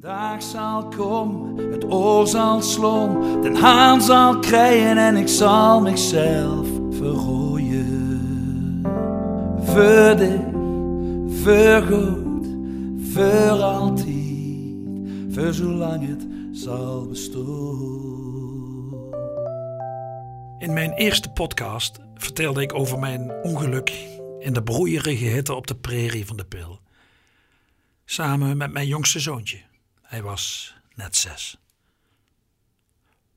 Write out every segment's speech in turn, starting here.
dag zal komen, het oor zal slom, den haan zal krijgen en ik zal mezelf verrooien. Voor dich, voor goed, voor altijd, voor zolang het zal bestaan. In mijn eerste podcast vertelde ik over mijn ongeluk in de broeierige hitte op de prairie van de Pil. Samen met mijn jongste zoontje. Hij was net zes.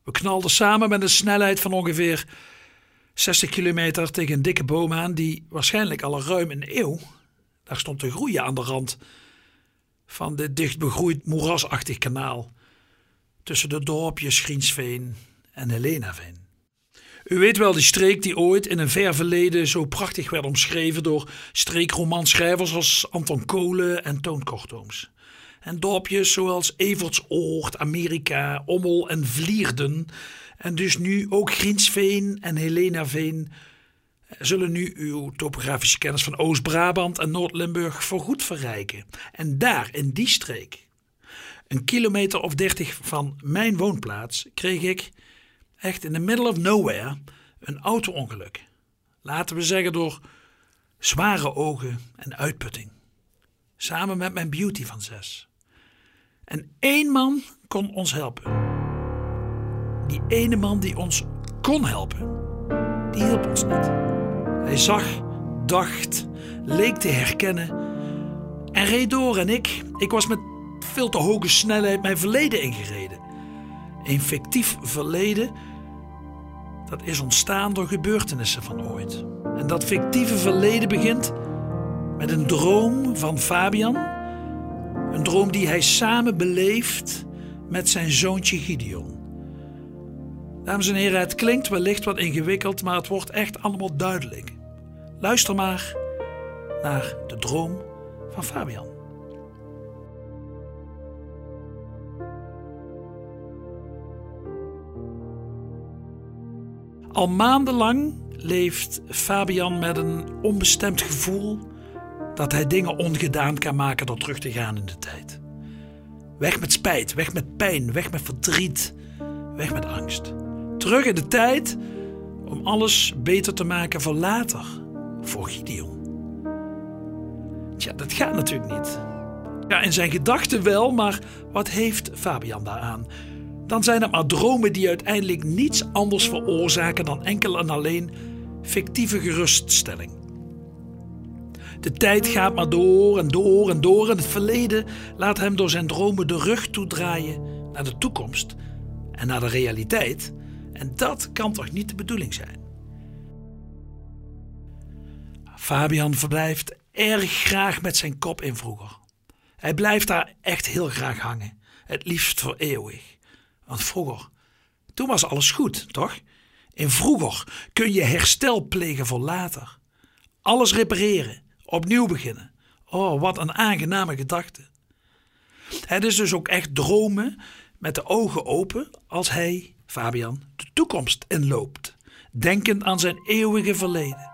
We knalden samen met een snelheid van ongeveer 60 kilometer tegen een dikke boom aan die waarschijnlijk al ruim een eeuw daar stond te groeien aan de rand van dit dicht begroeid moerasachtig kanaal tussen de dorpjes Griensveen en Helenaveen. U weet wel die streek die ooit in een ver verleden zo prachtig werd omschreven door streekromanschrijvers als Anton Kolen en Toon Kortooms. En dorpjes zoals Evertsoord, Amerika, Ommel en Vlierden en dus nu ook Griensveen en Helenaveen zullen nu uw topografische kennis van Oost-Brabant en Noord-Limburg voorgoed verrijken. En daar, in die streek, een kilometer of dertig van mijn woonplaats, kreeg ik echt in the middle of nowhere een auto-ongeluk. Laten we zeggen door zware ogen en uitputting. Samen met mijn beauty van zes. En één man kon ons helpen. Die ene man die ons kon helpen, die hielp ons niet. Hij zag, dacht, leek te herkennen en reed door. En ik, ik was met veel te hoge snelheid mijn verleden ingereden. Een fictief verleden dat is ontstaan door gebeurtenissen van ooit. En dat fictieve verleden begint met een droom van Fabian. Een droom die hij samen beleeft met zijn zoontje Gideon. Dames en heren, het klinkt wellicht wat ingewikkeld, maar het wordt echt allemaal duidelijk. Luister maar naar de droom van Fabian. Al maandenlang leeft Fabian met een onbestemd gevoel dat hij dingen ongedaan kan maken door terug te gaan in de tijd. Weg met spijt, weg met pijn, weg met verdriet, weg met angst. Terug in de tijd om alles beter te maken voor later, voor Gideon. Tja, dat gaat natuurlijk niet. Ja, in zijn gedachten wel, maar wat heeft Fabian daaraan? Dan zijn het maar dromen die uiteindelijk niets anders veroorzaken dan enkel en alleen fictieve geruststelling. De tijd gaat maar door en door en door en het verleden laat hem door zijn dromen de rug toedraaien naar de toekomst en naar de realiteit. En dat kan toch niet de bedoeling zijn? Fabian verblijft erg graag met zijn kop in vroeger. Hij blijft daar echt heel graag hangen, het liefst voor eeuwig. Want vroeger, toen was alles goed, toch? In vroeger kun je herstel plegen voor later. Alles repareren, opnieuw beginnen. Oh, wat een aangename gedachte. Het is dus ook echt dromen met de ogen open als hij, Fabian, de toekomst inloopt, denkend aan zijn eeuwige verleden.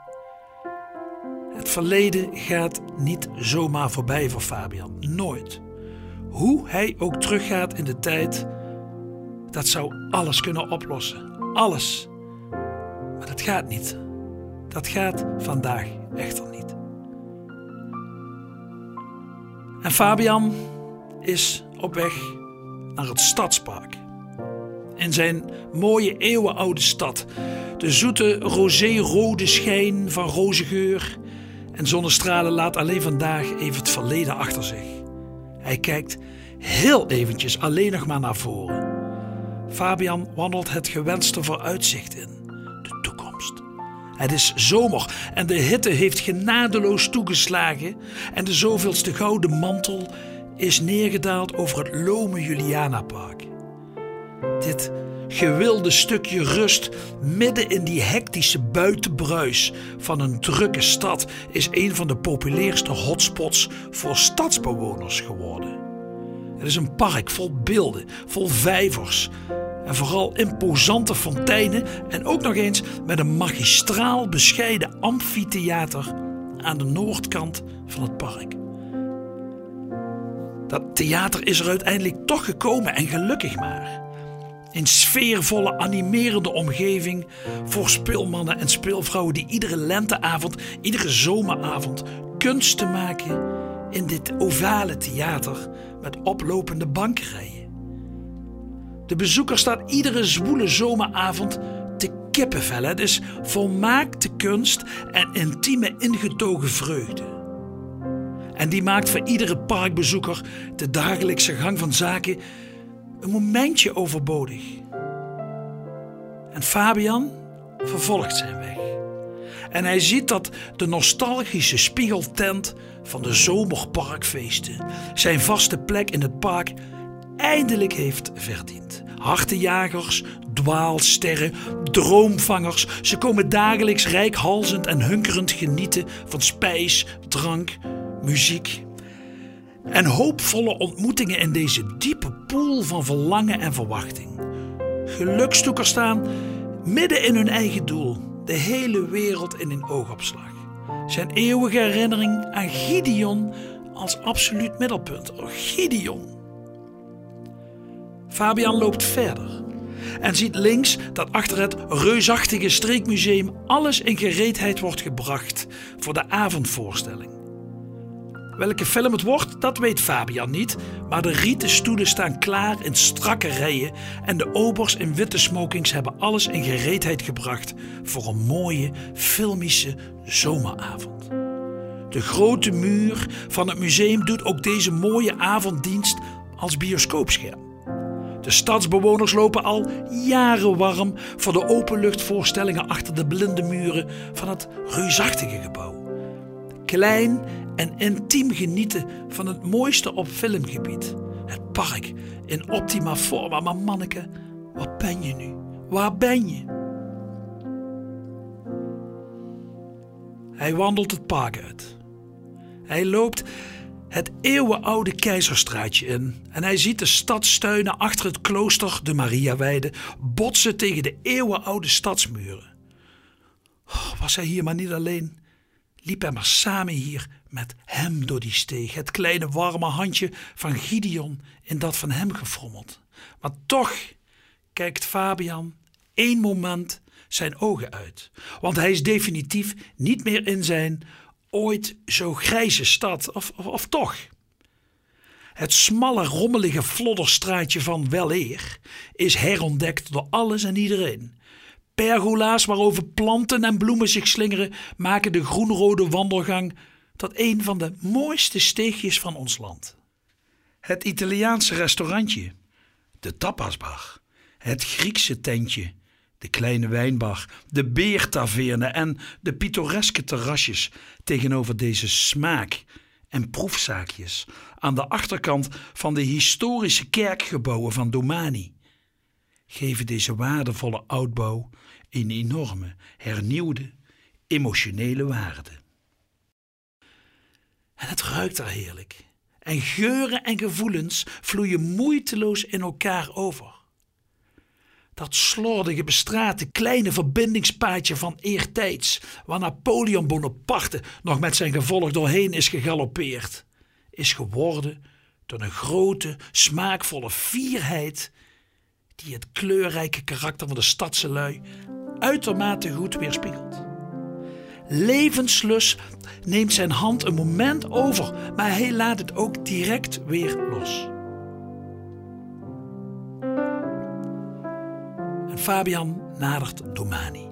Het verleden gaat niet zomaar voorbij voor Fabian, nooit. Hoe hij ook teruggaat in de tijd, dat zou alles kunnen oplossen. Alles. Maar dat gaat niet. Dat gaat vandaag echter niet. En Fabian is op weg naar het stadspark. In zijn mooie eeuwenoude stad. De zoete rosé-rode schijn van rozengeur en zonnestralen laat alleen vandaag even het verleden achter zich. Hij kijkt heel eventjes alleen nog maar naar voren. Fabian wandelt het gewenste vooruitzicht in. Het is zomer en de hitte heeft genadeloos toegeslagen en de zoveelste gouden mantel is neergedaald over het lome Julianapark. Dit gewilde stukje rust midden in die hectische buitenbruis van een drukke stad is een van de populairste hotspots voor stadsbewoners geworden. Het is een park vol beelden, vol vijvers en vooral imposante fonteinen en ook nog eens met een magistraal bescheiden amfitheater aan de noordkant van het park. Dat theater is er uiteindelijk toch gekomen en gelukkig maar. In sfeervolle, animerende omgeving voor speelmannen en speelvrouwen die iedere lenteavond, iedere zomeravond kunst te maken in dit ovale theater met oplopende bankrijen. De bezoeker staat iedere zwoele zomeravond te kippenvel. Het is volmaakte kunst en intieme ingetogen vreugde. En die maakt voor iedere parkbezoeker de dagelijkse gang van zaken een momentje overbodig. En Fabian vervolgt zijn weg. En hij ziet dat de nostalgische spiegeltent van de zomerparkfeesten zijn vaste plek in het park eindelijk heeft verdiend. Hartenjagers, dwaalsterren, droomvangers, ze komen dagelijks rijkhalzend en hunkerend genieten van spijs, drank, muziek. En hoopvolle ontmoetingen in deze diepe poel van verlangen en verwachting. Gelukstoekers staan midden in hun eigen doel, de hele wereld in een oogopslag. Zijn eeuwige herinnering aan Gideon als absoluut middelpunt. Oh, Gideon. Fabian loopt verder en ziet links dat achter het reusachtige streekmuseum alles in gereedheid wordt gebracht voor de avondvoorstelling. Welke film het wordt, dat weet Fabian niet, maar de rieten stoelen staan klaar in strakke rijen en de obers in witte smokings hebben alles in gereedheid gebracht voor een mooie filmische zomeravond. De grote muur van het museum doet ook deze mooie avonddienst als bioscoopscherm. De stadsbewoners lopen al jaren warm voor de openluchtvoorstellingen achter de blinde muren van het reusachtige gebouw. Klein en intiem genieten van het mooiste op filmgebied. Het park in optima forma. Maar manneke, waar ben je nu? Waar ben je? Hij wandelt het park uit. Hij loopt het eeuwenoude keizerstraatje in en hij ziet de stadstuinen achter het klooster de Mariaweide botsen tegen de eeuwenoude stadsmuren. Oh, was hij hier maar niet alleen? Liep hij maar samen hier met hem door die steeg, het kleine warme handje van Gideon in dat van hem gefrommeld. Maar toch kijkt Fabian één moment zijn ogen uit, want hij is definitief niet meer in zijn ooit zo grijze stad, of, of, toch? Het smalle, rommelige flodderstraatje van Weleer is herontdekt door alles en iedereen. Pergola's waarover planten en bloemen zich slingeren, maken de groenrode wandelgang tot een van de mooiste steegjes van ons land. Het Italiaanse restaurantje, de tapasbar, het Griekse tentje, de kleine wijnbar, de beertaverne en de pittoreske terrasjes tegenover deze smaak- en proefzaakjes aan de achterkant van de historische kerkgebouwen van Domani geven deze waardevolle oudbouw een enorme, hernieuwde, emotionele waarde. En het ruikt er heerlijk. En geuren en gevoelens vloeien moeiteloos in elkaar over. Dat slordige, bestrate, kleine verbindingspaadje van eertijds, waar Napoleon Bonaparte nog met zijn gevolg doorheen is gegalopeerd, is geworden tot een grote, smaakvolle fierheid die het kleurrijke karakter van de stadse lui uitermate goed weerspiegelt. Levenslust neemt zijn hand een moment over, maar hij laat het ook direct weer los. En Fabian nadert Domani.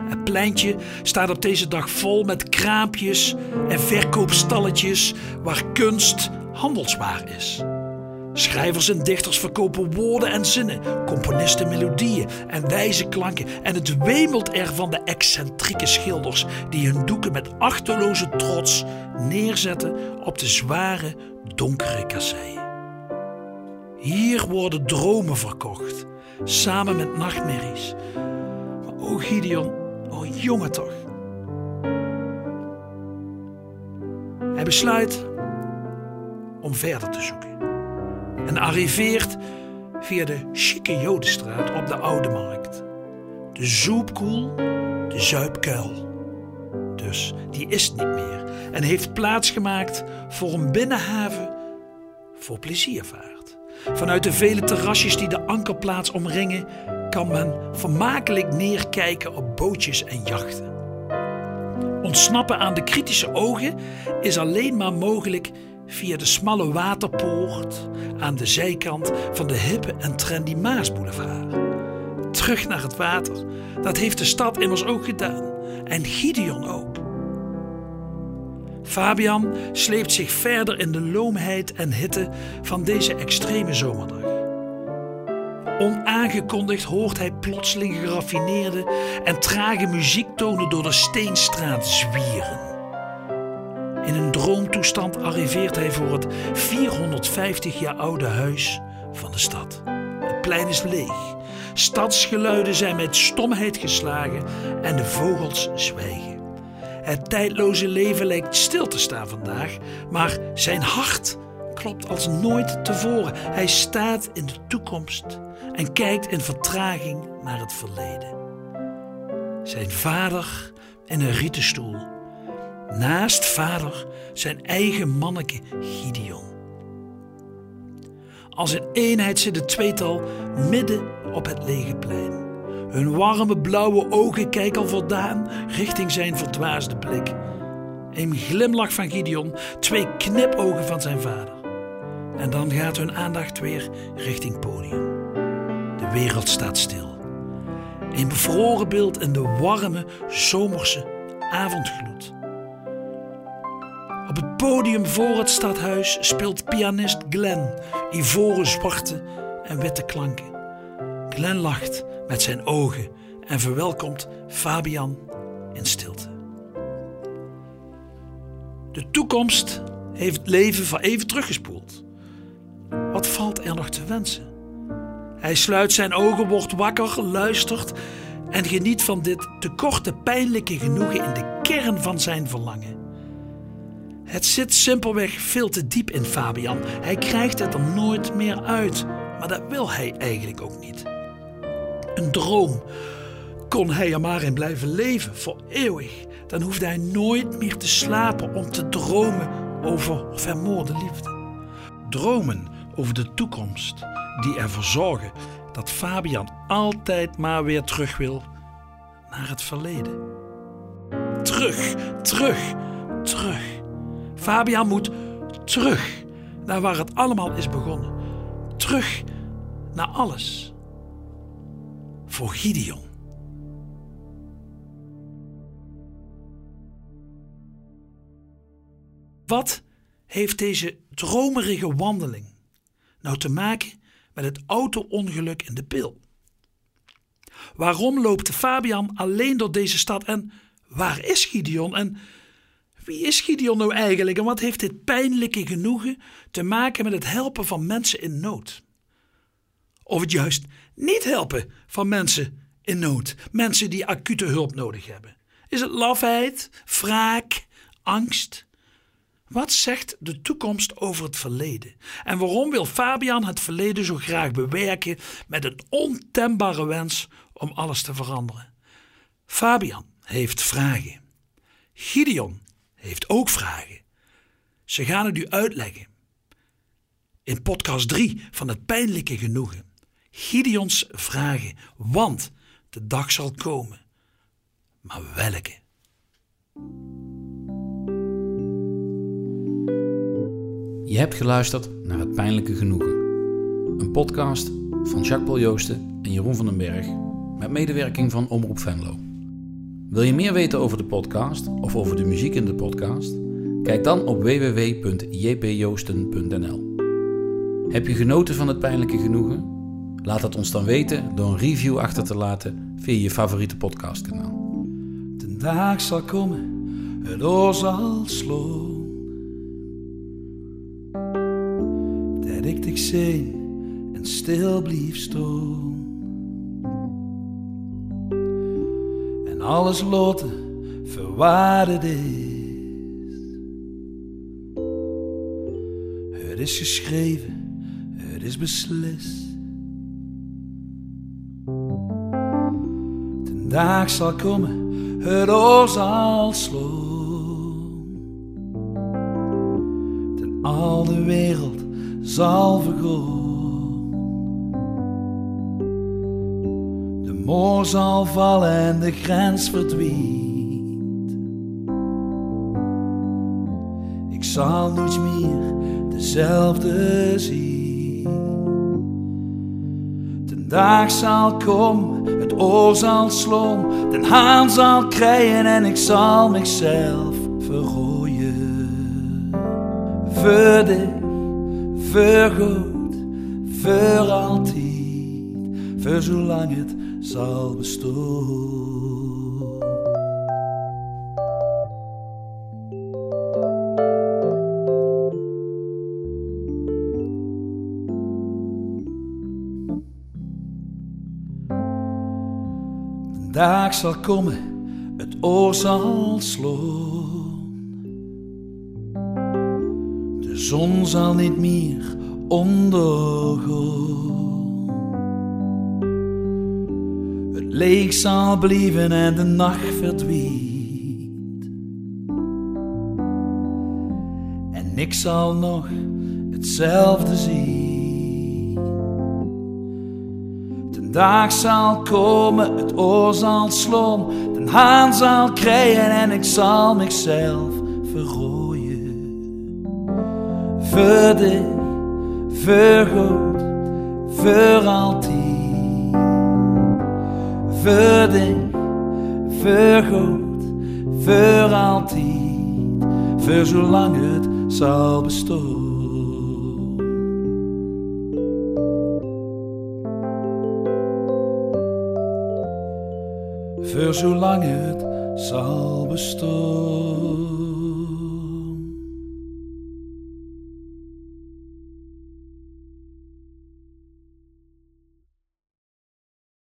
Het pleintje staat op deze dag vol met kraampjes en verkoopstalletjes waar kunst handelswaar is. Schrijvers en dichters verkopen woorden en zinnen, componisten melodieën en wijze klanken. En het wemelt er van de excentrieke schilders die hun doeken met achterloze trots neerzetten op de zware, donkere kasseien. Hier worden dromen verkocht, samen met nachtmerries. Maar o Gideon, o jongen toch. Hij besluit om verder te zoeken en arriveert via de chique Jodenstraat op de Oude Markt. De zoepkoel, de zuipkuil. Dus die is niet meer en heeft plaatsgemaakt voor een binnenhaven voor plezier vaart. Vanuit de vele terrasjes die de ankerplaats omringen, kan men vermakelijk neerkijken op bootjes en jachten. Ontsnappen aan de kritische ogen is alleen maar mogelijk via de smalle waterpoort aan de zijkant van de hippe en trendy Maasboulevard. Terug naar het water, dat heeft de stad immers ook gedaan en Gideon ook. Fabian sleept zich verder in de loomheid en hitte van deze extreme zomerdag. Onaangekondigd hoort hij plotseling geraffineerde en trage muziektonen door de Steenstraat zwieren. In een droomtoestand arriveert hij voor het 450 jaar oude huis van de stad. Het plein is leeg. Stadsgeluiden zijn met stomheid geslagen en de vogels zwijgen. Het tijdloze leven lijkt stil te staan vandaag, maar zijn hart klopt als nooit tevoren. Hij staat in de toekomst en kijkt in vertraging naar het verleden. Zijn vader in een rieten stoel. Naast vader zijn eigen manneke Gideon. Als een eenheid zit het tweetal midden op het lege plein. Hun warme blauwe ogen kijken voldaan richting zijn verdwaasde blik. Een glimlach van Gideon, twee knipogen van zijn vader. En dan gaat hun aandacht weer richting podium. De wereld staat stil. Een bevroren beeld in de warme, zomerse avondgloed. Op het podium voor het stadhuis speelt pianist Glenn ivoren zwarte en witte klanken. Glenn lacht met zijn ogen en verwelkomt Fabian in stilte. De toekomst heeft het leven van even teruggespoeld. Wat valt er nog te wensen? Hij sluit zijn ogen, wordt wakker, luistert en geniet van dit tekorte pijnlijke genoegen in de kern van zijn verlangen. Het zit simpelweg veel te diep in Fabian. Hij krijgt het er nooit meer uit, maar dat wil hij eigenlijk ook niet. Een droom. Kon hij er maar in blijven leven, voor eeuwig, dan hoefde hij nooit meer te slapen om te dromen over vermoorde liefde. Dromen over de toekomst, die ervoor zorgen dat Fabian altijd maar weer terug wil naar het verleden. Terug, terug, terug. Fabian moet terug naar waar het allemaal is begonnen. Terug naar alles voor Gideon. Wat heeft deze dromerige wandeling nou te maken met het auto-ongeluk in de pil? Waarom loopt Fabian alleen door deze stad en waar is Gideon en wie is Gideon nou eigenlijk en wat heeft dit pijnlijke genoegen te maken met het helpen van mensen in nood? Of het juist niet helpen van mensen in nood, mensen die acute hulp nodig hebben? Is het lafheid, wraak, angst? Wat zegt de toekomst over het verleden? En waarom wil Fabian het verleden zo graag bewerken met een ontembare wens om alles te veranderen? Fabian heeft vragen. Gideon heeft ook vragen. Ze gaan het u uitleggen. In podcast 3 van het pijnlijke genoegen. Gideons vragen, want de dag zal komen. Maar welke? Je hebt geluisterd naar Het Pijnlijke Genoegen. Een podcast van Jacques Paul Joosten en Jeroen van den Berg met medewerking van Omroep Venlo. Wil je meer weten over de podcast of over de muziek in de podcast? Kijk dan op www.jpjoosten.nl. Heb je genoten van het pijnlijke genoegen? Laat het ons dan weten door een review achter te laten via je favoriete podcastkanaal. De dag zal komen, het oor zal slaan. Dat ik dich zien en stil blief staan. En alles loten verwaarde is. Het is geschreven, het is beslist. Dag zal komen, het oor zal slaan. En al de wereld zal vergaan. De moor zal vallen en de grens verdwijnt. Ik zal niet meer dezelfde zien. Ten dag zal komen, het oor zal slaan, den haan zal krijgen en ik zal mezelf verrooien. Voor dich, voor goed, voor altijd, voor zolang het zal bestaan. Dag zal komen, het oor zal slaan. De zon zal niet meer ondergaan. Het leeg zal blijven en de nacht verdwijnt. En ik zal nog hetzelfde zien. Dag zal komen, het oor zal slaan, de haan zal krijgen en ik zal mezelf verrooien. Voor dich, voor voor altijd. Voor dich, voor goed, voor altijd. Voor zolang het zal bestaan. Voor zolang het zal bestaan.